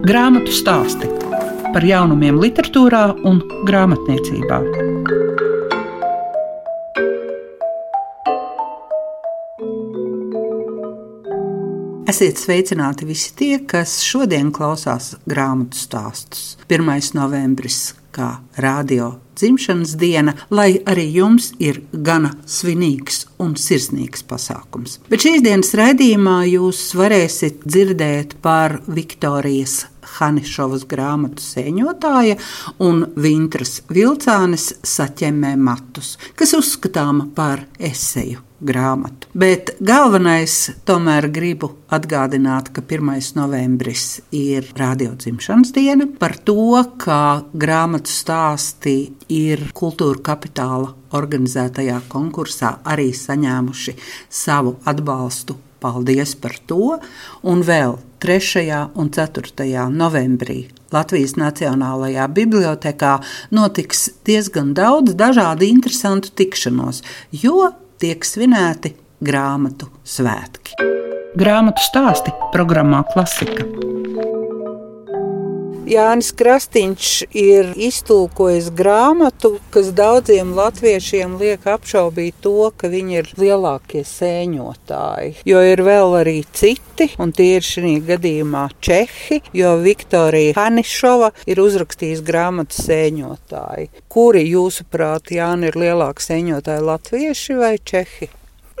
Grāmatu stāsti par jaunumiem, literatūrā un grāmatniecībā. Esiet sveicināti visi tie, kas šodien klausās grāmatu stāstus. 1. novembris, kā radio dzimšanas diena, lai arī jums ir gana svinīgs un sirsnīgs pasākums. Bet šīs dienas raidījumā jūs varēsiet dzirdēt par Viktorijas Hanišovas grāmatu sēņotāja un Vintras vilcānes saķemmē matus, kas uzskatāma par eseju grāmatu. Bet galvenais tomēr gribu atgādināt, ka 1. novembris ir radio dzimšanas diena, par to, ka grāmatu stāsti ir kultūra kapitāla organizētajā konkursā arī saņēmuši savu atbalstu. Paldies par to! Un vēl 3. un 4. novembrī Latvijas Nacionālajā Bibliotēkā notiks diezgan daudz dažādu interesantu tikšanos, jo tiek svinēti grāmatu svētki. Grāmatu stāsti programmā Klasika. Jānis Krastīņš ir iztulkojis grāmatu, kas daudziem latviešiem liek apšaubīt to, ka viņi ir lielākie sēņotāji. Jo ir vēl arī citi, un tie ir šī gadījumā čehi, jo Viktorija Hanišova ir uzrakstījis grāmatu sēņotāji. Kuri, jūsuprāt, Jāni, ir lielākie sēņotāji, latvieši vai čehi?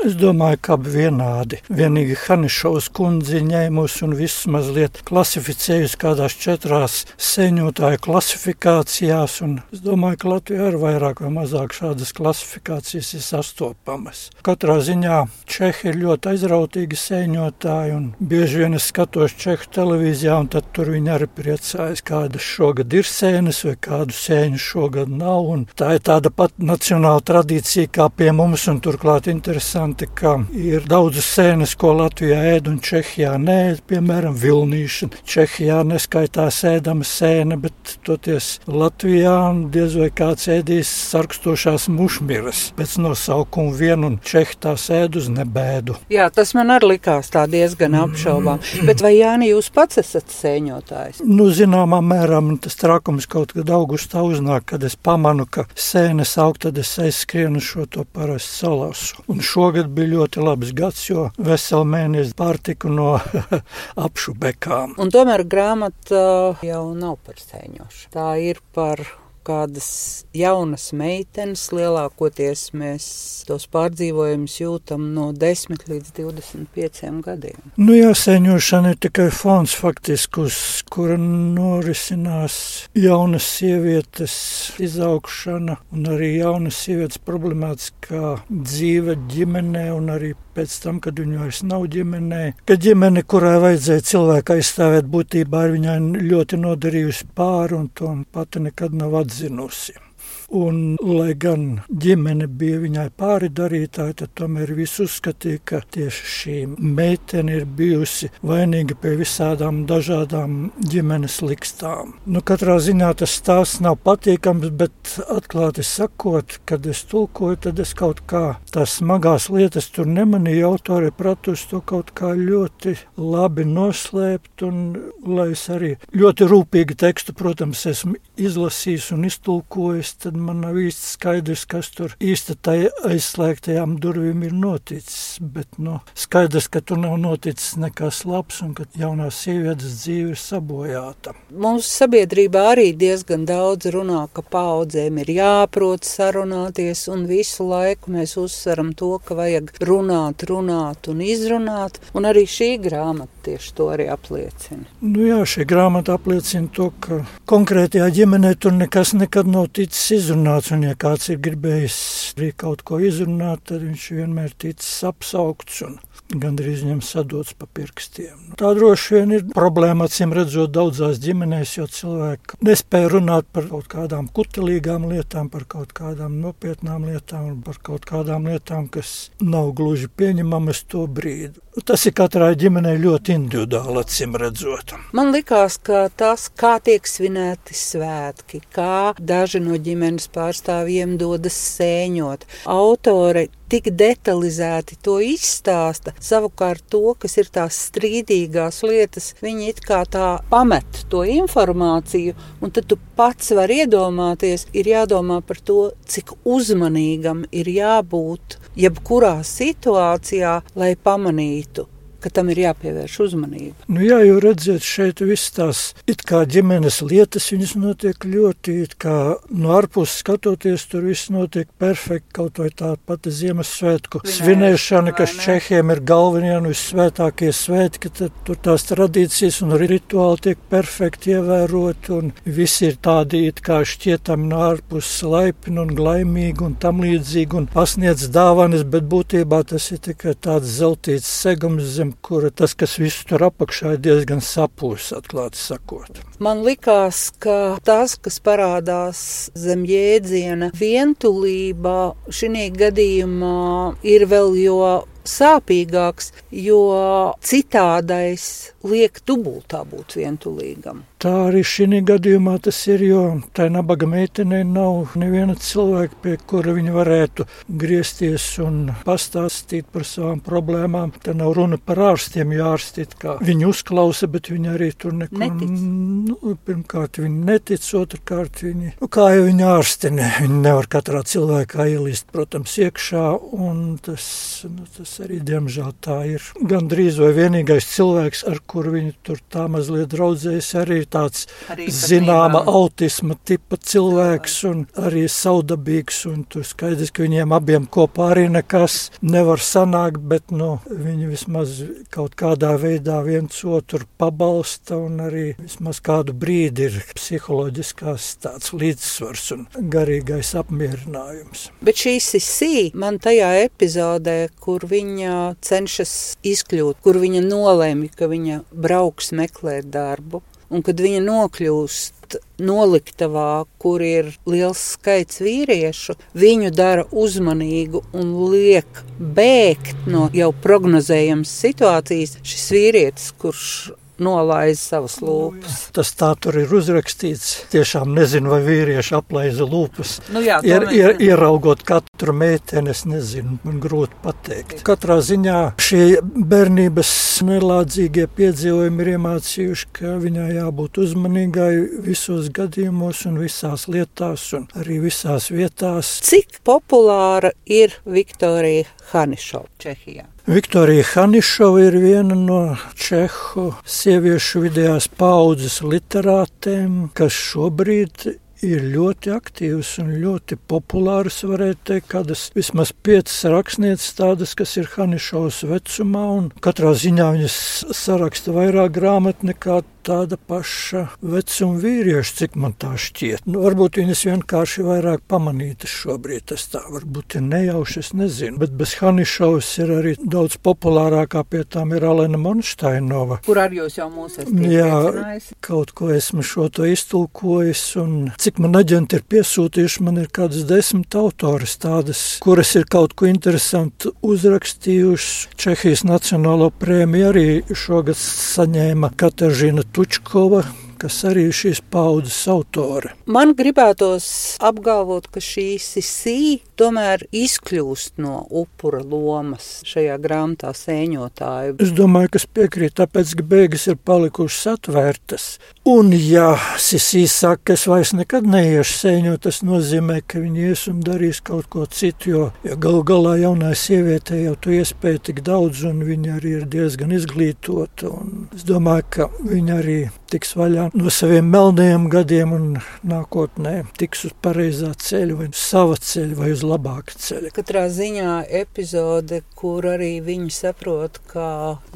Es domāju, ka abi vienādi. Vienīgi Hanišovs kundze ņēmusi un viss mazliet klasificējusi kādās četrās sēņotāju klasifikācijās, un es domāju, ka Latvijā ir vairāk vai mazāk šādas klasifikācijas ir sastopamas. Katrā ziņā Čehi ir ļoti aizrautīgi sēņotāji, un bieži vien es skatos Čehu televīzijā, un tad tur viņi arī priecājas, kādas šogad ir sēnes vai kādu sēņu šogad nav, un tā ir tāda pat nacionāla tradīcija kā pie mums, un turklāt interesanti interesanti, ka ir daudzas sēnes, ko Latvijā ēd un Čehijā nē, piemēram, vilnīšana. Čehijā neskaitās ēdama sēne, bet toties Latvijā diez vai kāds ēdīs sarkstošās mušmiras pēc nosaukuma vienu un Čehi tās ēd uz nebēdu. Jā, tas man arī likās tā diezgan apšaubām. Mm. Bet vai Jāni, jūs pats esat sēņotājs? Nu, zināmā mērā man tas trakums kaut kad augustā uznāk, kad es pamanu, ka sēnes aug, tad es aizskrienu šo to parasti salausu. Un šogad Šogad bija ļoti labs gads, jo veselu mēnesi pārtiku no apšu bekām. Un tomēr grāmata jau nav par sēņošu. Tā ir par kādas jaunas meitenes, lielākoties mēs tos pārdzīvojumus jūtam no 10 līdz 25 gadiem. Nu, jāsēņošana ir tikai fons faktiski, uz kura norisinās jaunas sievietes izaugšana un arī jaunas sievietes problemātiskā dzīve ģimenē un arī pēc tam, kad viņa vairs nav ģimenē, ka ģimene, kurai vajadzēja cilvēku aizstāvēt, būtībā ir viņai ļoti nodarījusi pāri un to pati nekad nav 19. Un, lai gan ģimene bija viņai pāri darītāji, tad tomēr visi uzskatīja, ka tieši šī meitene ir bijusi vainīga pie visādām dažādām ģimenes likstām. Nu, katrā ziņā tas stāsts nav patīkams, bet atklāti sakot, kad es tulkoju, tad es kaut kā tās smagās lietas tur nemanīju. Autori pratusi to kaut kā ļoti labi noslēpt, un lai es arī ļoti rūpīgi tekstu, protams, esmu izlasījis un iztulkojis, tad man nav īsti skaidrs, kas tur īsti tai aizslēgtajām durvīm ir noticis. Bet nu, skaidrs, ka tur nav noticis nekas labs un ka jaunās sievietes dzīve ir sabojāta. Mūsu sabiedrībā arī diezgan daudz runā, ka paudzēm ir jāprot sarunāties, un visu laiku mēs uzsveram to, ka vajag runāt, runāt un izrunāt. Un arī šī grāmata tieši to arī apliecina. Nu jā, šī grāmata apliecina to, ka konkrētajā ģimenē tur nekas nekad nav ticis izrunāts un ja kāds ir gribējis arī kaut ko izrunāt, tad viņš vienmēr ticis apsaukts un gandrīz viņam sadots pa pirkstiem. Tā droši vien ir problēma, acīm redzot, daudzās ģimenēs, jo cilvēki nespēja runāt par kaut kādām kutelīgām lietām, par kaut kādām nopietnām lietām un par kaut kādām lietām, kas nav gluži pieņemamas to brīdi. Tas ir katrai ģimenei ļoti individuāli, acīm redzot. Man liekas, ka tas, kā tiek svinēti svētki, kā daži no ģimenes pārstāvjiem dodas sēņot, autori tik detalizēti to izstāsta. Savukārt, to, kas ir tās strīdīgās lietas, viņi it kā tā pamet to informāciju, un tad tu pats vari iedomāties, ir jādomā par to, cik uzmanīgam ir jābūt jebkurā situācijā, lai pamanītu ka tam ir jāpievērš uzmanība. Nu, jā, jau redziet, šeit viss tās it kā ģimenes lietas, viņas notiek ļoti, it kā no ārpuses skatoties, tur viss notiek perfekti, kaut vai tā pati Ziemassvētku Vinēš, svinēšana, kas Čehiem ir galvenie un vissvētākie svētki, tad tur tās tradīcijas un rituāli tiek perfekti ievēroti, un visi ir tādi it kā šķietami no ārpuses laipni un glaimīgi un tam līdzīgi un pasniedz dāvanas, bet būtībā tas ir tikai tāds zeltīts segums zem zem kura tas, kas viss tur apakšā, ir diezgan sapūs, atklāti sakot. Man likās, ka tas, kas parādās zem jēdziena vientulība, šī gadījumā ir vēl jo sāpīgāks, jo citādais liek dubultā būt vientulīgam. Tā arī šī gadījumā tas ir, jo tai nabaga meitenei nav neviena cilvēka, pie kura viņa varētu griezties un pastāstīt par savām problēmām. Te nav runa par ārstiem, jo ārsti kā viņi uzklausa, bet viņi arī tur neko netic. Nu, pirmkārt, viņi netic, otrkārt, viņi, nu, kā jau viņi ārsti, ne, viņi nevar katrā cilvēkā ielīst, protams, iekšā, un tas, nu, tas arī, diemžēl, tā ir gandrīz vai vienīgais cilvēks, ar kuru viņi tur tā mazliet draudzējas arī tāds zināma autisma tipa cilvēks un arī saudabīgs. Un tur skaidrs, ka viņiem abiem kopā arī nekas nevar sanākt, bet nu, viņi vismaz kaut kādā veidā viens otru pabalsta un arī vismaz kādu brīdi ir psiholoģiskās tāds līdzsvars un garīgais apmierinājums. Bet šī sisī man tajā epizodē, kur viņa cenšas izkļūt, kur viņa nolēma, ka viņa brauks meklēt darbu, Un kad viņa nokļūst noliktavā, kur ir liels skaits vīriešu, viņu dara uzmanīgu un liek bēgt no jau prognozējamas situācijas. Šis vīrietis, kurš nolaiza savas lūpas. Tas tā tur ir uzrakstīts. Tiešām nezinu, vai vīrieši aplaiza lūpas. Nu jā, ir, ir, ieraugot katru meiteni, es nezinu, man grūti pateikt. Katrā ziņā šie bērnības nelādzīgie piedzīvojumi ir iemācījuši, ka viņai jābūt uzmanīgai visos gadījumos un visās lietās un arī visās vietās. Cik populāra ir Viktorija Hanišova Čehijā? Viktorija Hanišova ir viena no čehu sieviešu vidējās paudzes literātēm, kas šobrīd ir ļoti aktīvas un ļoti populāras. Varētu teikt, kādas vismaz piecas rakstnieces, tādas, kas ir Hanišovas vecumā, un katrā ziņā viņas saraksta vairāk grāmatu nekā tāda paša vecuma vīrieši, cik man tā šķiet. Nu, varbūt viņas vienkārši vairāk pamanītas šobrīd. Tas tā varbūt ir nejauši, es nezinu. Bet bez Hanišovas ir arī daudz populārākā pie tām ir Alena Monšteinova. Kur arī jūs jau mūs esat Jā, kaut ko esmu šo to iztulkojis, un cik man aģenti ir piesūtījuši, man ir kādas desmit autoras tādas, kuras ir kaut ko interesantu uzrakstījušas. Čehijas Nacionālo prēmiju arī šogad saņēma Kataržina Tučkova, kas arī ir šīs paudzes autore. Man gribētos apgalvot, ka šī sisī tomēr izkļūst no upura lomas šajā grāmatā sēņotāju. Es domāju, ka es piekrītu, tāpēc, ka beigas ir palikušas atvērtas. Un, ja Sisī saka, ka es vairs nekad neiešu sēņot, tas nozīmē, ka viņi ies un darīs kaut ko citu, jo ja galu galā jaunai sievietei jau tu iespēja tik daudz, un viņa arī ir diezgan izglītota. Es domāju, ka viņa arī tiks vaļā no saviem melniem gadiem un nākotnē tiks uz pareizā ceļa, vai uz sava ceļa, vai uz labāka ceļa. Katrā ziņā epizode, kur arī viņa saprot, ka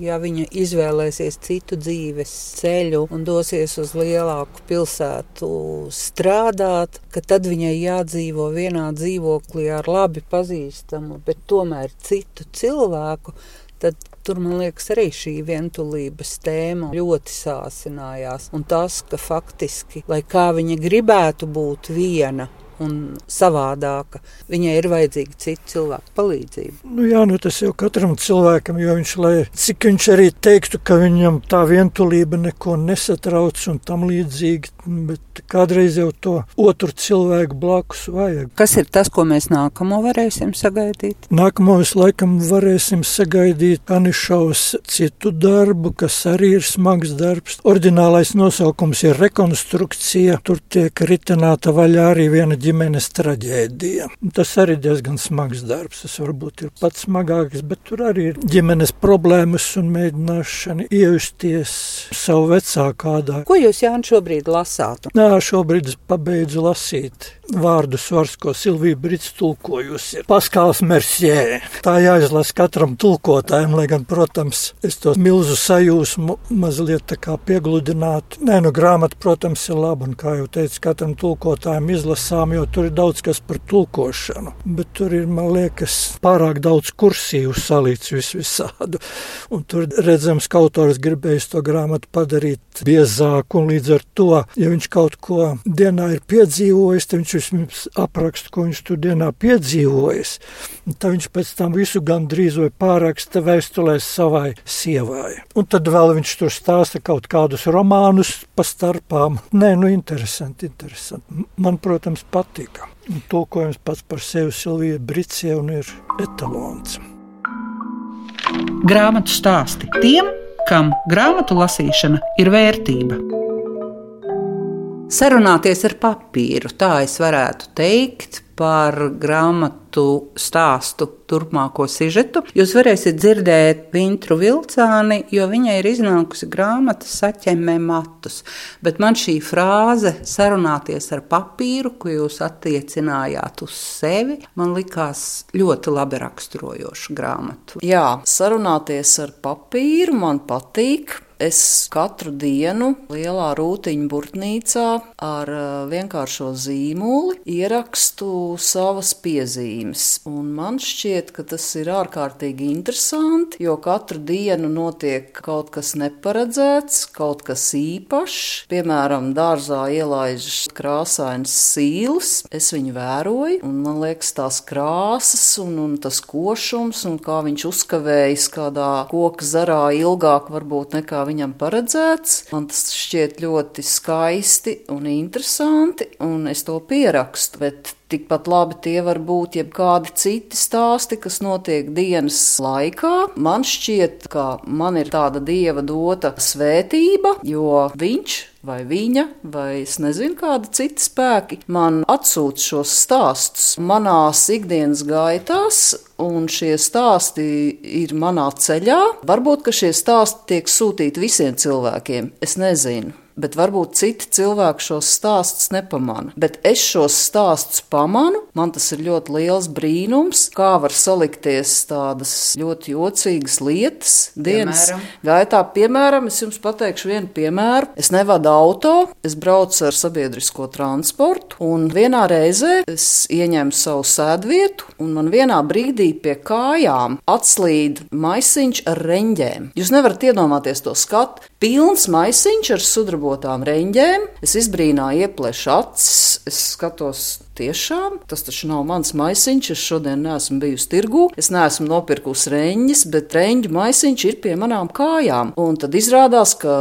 ja viņa izvēlēsies citu dzīves ceļu un dosies uz lielāku pilsētu strādāt, ka tad viņai jādzīvo vienā dzīvoklī ar labi pazīstamu, bet tomēr citu cilvēku, tad Tur, man liekas, arī šī vientulības tēma ļoti sāsinājās. Un tas, ka faktiski, lai kā viņa gribētu būt viena, un savādāka. Viņai ir vajadzīga cita cilvēka palīdzība. Nu, jā, nu tas jau katram cilvēkam, jo viņš, lai cik viņš arī teiktu, ka viņam tā vientulība neko nesatrauc un tam līdzīgi, bet kādreiz jau to otru cilvēku blakus vajag. Kas ir tas, ko mēs nākamo varēsim sagaidīt? Nākamo mēs laikam varēsim sagaidīt Anišaus citu darbu, kas arī ir smags darbs. Ordinālais nosaukums ir rekonstrukcija. Tur tiek ritināta vaļā arī viena ģimenes traģēdija. Tas arī diezgan smags darbs. Tas varbūt ir pats smagākais, bet tur arī ir ģimenes problēmas un mēģināšana iejusties savu vecāku kādā. Ko jūs, Jānis, šobrīd lasāt? Nā, šobrīd es pabeidzu lasīt vārdu svars, ko Silvija Brits tulkojusi. Paskāls Mersjē. Tā jāizlasa katram tulkotājam, lai gan, protams, es to milzu sajūsmu mazliet tā kā piegludinātu. Nē, nu grāmata, protams, ir laba, un kā jau teicu, katram tulkotājam izlasām, jo tur ir daudz kas par tulkošanu. Bet tur ir, man liekas, pārāk daudz kursīvu salīdz vis visādu. Un tur redzams, ka autors gribējis to grāmatu padarīt biezāku, un līdz ar to, ja viņš kaut ko dienā ir piedzīvojis, tad viņš viņš mums apraksta, ko viņš tur dienā piedzīvojis. Tad viņš pēc tam visu gandrīz vai pāraksta vēstulēs savai sievai. Un tad vēl viņš tur stāsta kaut kādus romānus pa starpām. Nē, nu interesanti, interesanti. Man, protams, patika. Un tulkojums pats par sevi Silvija Bricija un ir etalons. Grāmatu stāsti tiem, kam grāmatu lasīšana ir vērtība. Sarunāties ar papīru, tā es varētu teikt par grāmatu stāstu turpmāko sižetu. Jūs varēsiet dzirdēt Vintru Vilcāni, jo viņai ir iznākusi grāmata Saķemē matus. Bet man šī frāze sarunāties ar papīru, ko jūs attiecinājāt uz sevi, man likās ļoti labi raksturojoša grāmatu. Jā, sarunāties ar papīru man patīk. Es katru dienu lielā rūtiņa burtnīcā ar uh, vienkāršo zīmoli ierakstu savas piezīmes. Un man šķiet, ka tas ir ārkārtīgi interesanti, jo katru dienu notiek kaut kas neparedzēts, kaut kas īpašs. Piemēram, dārzā ielaižas krāsainas sīles, es viņu vēroju, un man liekas, tās krāsas un, un tas košums, un kā viņš uzkavējas kādā koka zarā ilgāk varbūt nekā viņam paredzēts. Man tas šķiet ļoti skaisti un interesanti, un es to pierakstu. Bet Tikpat labi tie var būt jebkādi citi stāsti, kas notiek dienas laikā. Man šķiet, ka man ir tāda dieva dota svētība, jo viņš vai viņa, vai es nezinu, kādi citi spēki man atsūta šos stāstus manās ikdienas gaitās, un šie stāsti ir manā ceļā. Varbūt, ka šie stāsti tiek sūtīti visiem cilvēkiem, es nezinu bet varbūt citi cilvēki šos stāstus nepamana. Bet es šos stāstus pamanu, man tas ir ļoti liels brīnums, kā var salikties tādas ļoti jocīgas lietas dienas piemēram. gaitā. Piemēram, es jums pateikšu vienu piemēru. Es nevadu auto, es braucu ar sabiedrisko transportu, un vienā reizē es ieņēmu savu sēdvietu, un man vienā brīdī pie kājām atslīd maisiņš ar reņģēm. Jūs nevarat iedomāties to skatu. Pilns maisiņš ar sudrabotām reņģēm. Es izbrīnāju, ieplēšu acis, es skatos Tiešām tas taču nav mans maisiņš. Es šodien neesmu bijusi tirgū, es neesmu nopirkusi reņģis, bet reņģu maisiņš ir pie manām kājām. Un tad izrādās, ka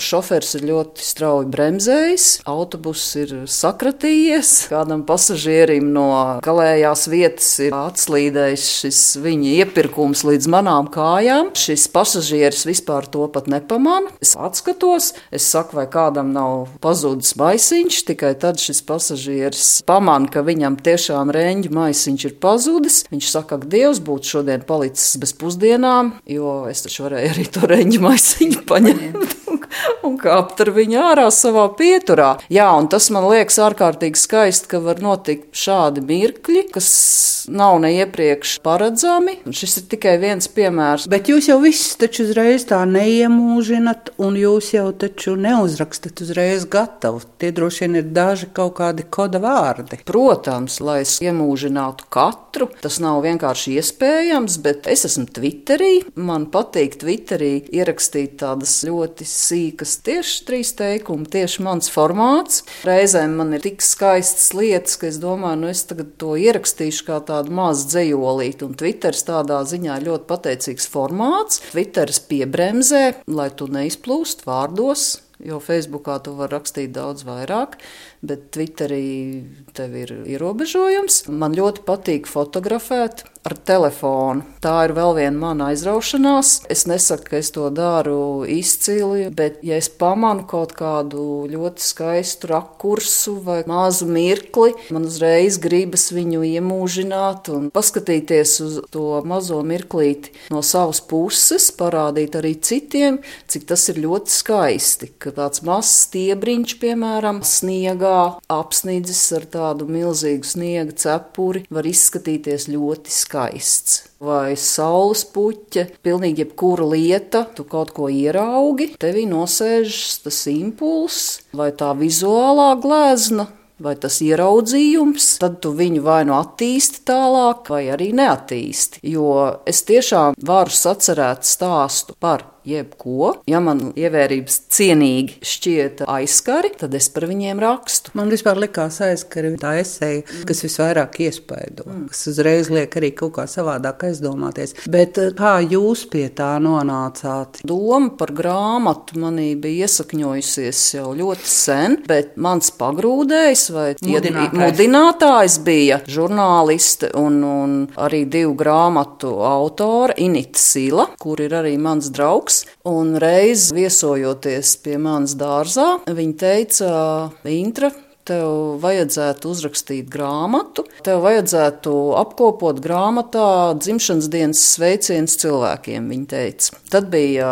šofers ir ļoti strauji bremzējis, autobuss ir sakratījies, kādam pasažierim no galējās vietas ir atslīdējis šis viņa iepirkums līdz manām kājām. Šis pasažieris vispār to pat nepamana. Es atskatos, es saku, vai kādam nav pazudis maisiņš, tikai tad šis pasažieris pamana pamana, ka viņam tiešām reņģa maisiņš ir pazudis. Viņš saka, ka Dievs būtu šodien palicis bez pusdienām, jo es taču varēju arī to reņģa maisiņu paņemt un kāpt ar viņu ārā savā pieturā. Jā, un tas man liekas ārkārtīgi skaisti, ka var notikt šādi mirkļi, kas nav ne iepriekš paredzami. Un šis ir tikai viens piemērs. Bet jūs jau viss taču uzreiz tā neiemūžinat, un jūs jau taču neuzrakstat uzreiz gatavu. Tie droši vien ir daži kaut kādi koda vārdi. Protams, lai es iemūžinātu katru, tas nav vienkārši iespējams, bet es esmu Twitterī. Man patīk Twitterī ierakstīt tādas ļoti sīkas sīkas, tieši trīs teikumi, tieši mans formāts. Reizēm man ir tik skaistas lietas, ka es domāju, nu es tagad to ierakstīšu kā tādu mazu dzējolīti, un Twitteris tādā ziņā ļoti pateicīgs formāts. Twitteris piebremzē, lai tu neizplūst vārdos, jo Facebookā tu vari rakstīt daudz vairāk bet Twitterī tev ir ierobežojums. Man ļoti patīk fotografēt ar telefonu. Tā ir vēl viena mana aizraušanās. Es nesaku, ka es to daru izcili, bet ja es pamanu kaut kādu ļoti skaistu rakursu vai mazu mirkli, man uzreiz gribas viņu iemūžināt un paskatīties uz to mazo mirklīti no savas puses, parādīt arī citiem, cik tas ir ļoti skaisti, ka tāds mazs stiebriņš, piemēram, sniegā apsnidzis ar tādu milzīgu sniega cepuri var izskatīties ļoti skaists. Vai saules puķe, pilnīgi jebkura lieta, tu kaut ko ieraugi, tevī nosēžas tas impulss vai tā vizuālā glezna vai tas ieraudzījums, tad tu viņu vai nu attīsti tālāk, vai arī neattīsti. Jo es tiešām varu sacerēt stāstu par jebko. Ja man ievērības cienīgi šķiet aizskari, tad es par viņiem rakstu. Man vispār likās aizskari tā esēja, kas visvairāk iespaido, mm. kas uzreiz liek arī kaut kā savādāk aizdomāties. Bet eh, kā jūs pie tā nonācāt? Doma par grāmatu manī bija iesakņojusies jau ļoti sen, bet mans pagrūdējs vai mudinātājs, mudinātājs bija žurnāliste un, un arī divu grāmatu autora Inita Sila, kur ir arī mans draugs draugs, un reiz viesojoties pie manas dārzā, viņa teica, Intra, tev vajadzētu uzrakstīt grāmatu, tev vajadzētu apkopot grāmatā dzimšanas dienas sveicienus cilvēkiem, viņa teica. Tad bija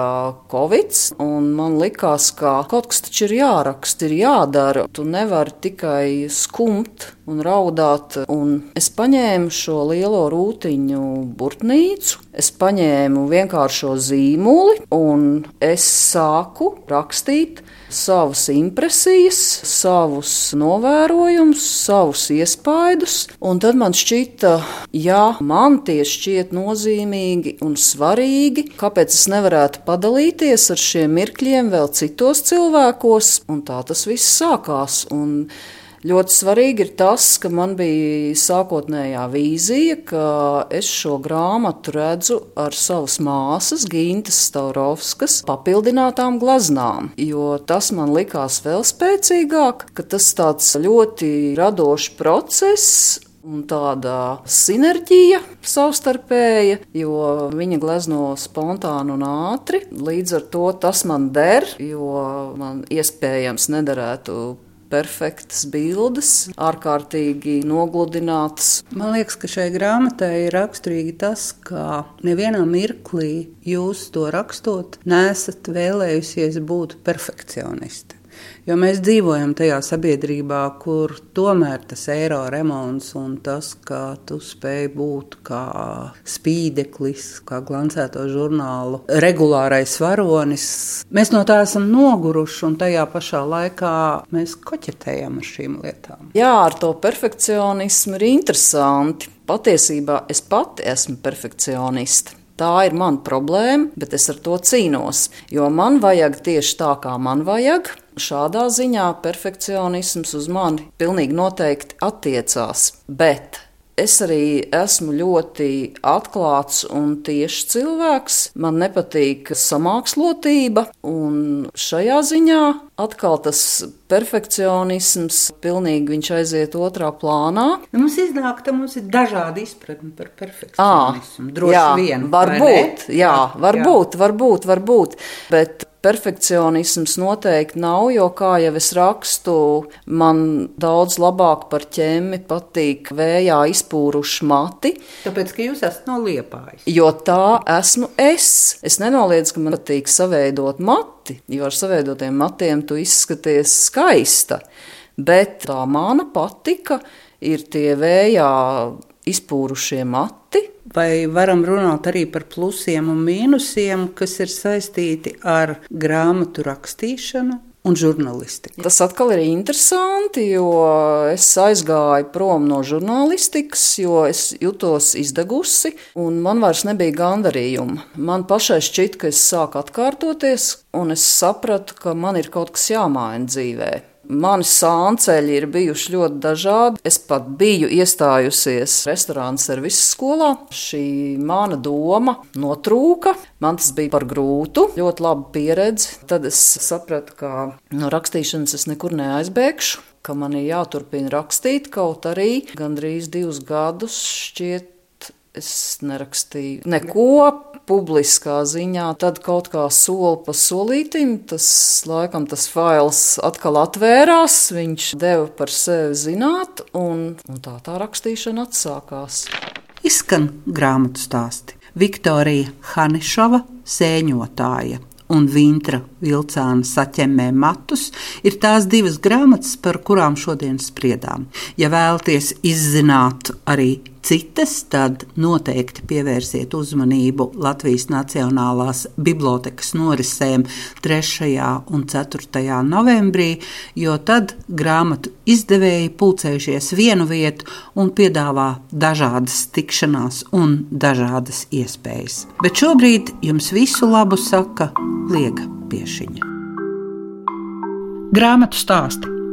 Covid, un man likās, ka kaut kas taču ir jāraksta, ir jādara. Tu nevari tikai skumt un raudāt. Un es paņēmu šo lielo rūtiņu burtnīcu, es paņēmu vienkāršo zīmoli un es sāku rakstīt savas impresijas, savus novērojumus, savus iespaidus. Un tad man šķita, ja man tie šķiet nozīmīgi un svarīgi, kāpēc es nevarētu padalīties ar šiem mirkļiem vēl citos cilvēkos? Un tā tas viss sākās. Un Ļoti svarīgi ir tas, ka man bija sākotnējā vīzija, ka es šo grāmatu redzu ar savas māsas, Gintas Staurovskas, papildinātām glaznām, jo tas man likās vēl spēcīgāk, ka tas tāds ļoti radošs process, un tāda sinerģija savstarpēja, jo viņa glezno spontāni un ātri. Līdz ar to tas man der, jo man iespējams nederētu perfektas bildes, ārkārtīgi nogludinātas. Man liekas, ka šai grāmatai ir raksturīgi tas, ka nevienā mirklī jūs to rakstot, nesat vēlējusies būt perfekcionisti. Jo mēs dzīvojam tajā sabiedrībā, kur tomēr tas eiro remonts un tas, ka tu spēj būt kā spīdeklis, kā glancēto žurnālu regulārais varonis, mēs no tā esam noguruši un tajā pašā laikā mēs koķetējam ar šīm lietām. Jā, ar to perfekcionismu ir interesanti. Patiesībā es pati esmu perfekcioniste. Tā ir mana problēma, bet es ar to cīnos. Jo man vajag tieši tā, kā man vajag. Šādā ziņā perfekcionisms uz mani pilnīgi noteikti attiecās. Bet Es arī esmu ļoti atklāts un tieši cilvēks. Man nepatīk samākslotība, un šajā ziņā atkal tas perfekcionisms pilnīgi viņš aiziet otrā plānā. Nu, mums iznāk, ka mums ir dažādi izpratni par perfekcionismu. À, Droši jā, vien. Varbūt, jā, varbūt, jā. varbūt, varbūt. Bet perfekcionisms noteikti nav, jo, kā jau es rakstu, man daudz labāk par ķēmi patīk vējā izpūruši mati. Tāpēc, ka jūs esat no liepājas. Jo tā esmu es. Es nenoliedzu, ka man patīk saveidot mati, jo ar saveidotiem matiem tu izskaties skaista. Bet tā mana patika ir tie vējā izpūrušie mati, Vai varam runāt arī par plusiem un mīnusiem, kas ir saistīti ar grāmatu rakstīšanu? Un žurnālistika. Tas atkal ir interesanti, jo es aizgāju prom no žurnālistikas, jo es jutos izdegusi, un man vairs nebija gandarījuma. Man pašai šķita, ka es sāku atkārtoties, un es sapratu, ka man ir kaut kas jāmaina dzīvē. Mani sānceļi ir bijuši ļoti dažādi. Es pat biju iestājusies restorāna servisa skolā. Šī mana doma notrūka. Man tas bija par grūtu, ļoti laba pieredze. Tad es sapratu, ka no rakstīšanas es nekur neaizbēgšu, ka man ir jāturpina rakstīt, kaut arī gandrīz divus gadus šķiet. Es nerakstīju neko publiskā ziņā, tad kaut kā soli pa solītim tas laikam tas fails atkal atvērās, viņš deva par sevi zināt, un, un tā tā rakstīšana atsākās. Izskan grāmatu stāsti. Viktorija Hanišova, sēņotāja un Vintra vilcāna saķemmē matus, ir tās divas grāmatas, par kurām šodien spriedām. Ja vēlaties izzināt arī citas, tad noteikti pievērsiet uzmanību Latvijas Nacionālās bibliotekas norisēm 3. un 4. novembrī, jo tad grāmatu izdevēji pulcējušies vienu vietu un piedāvā dažādas tikšanās un dažādas iespējas. Bet šobrīd jums visu labu saka Liega Piešiņa. Grāmatu stāsti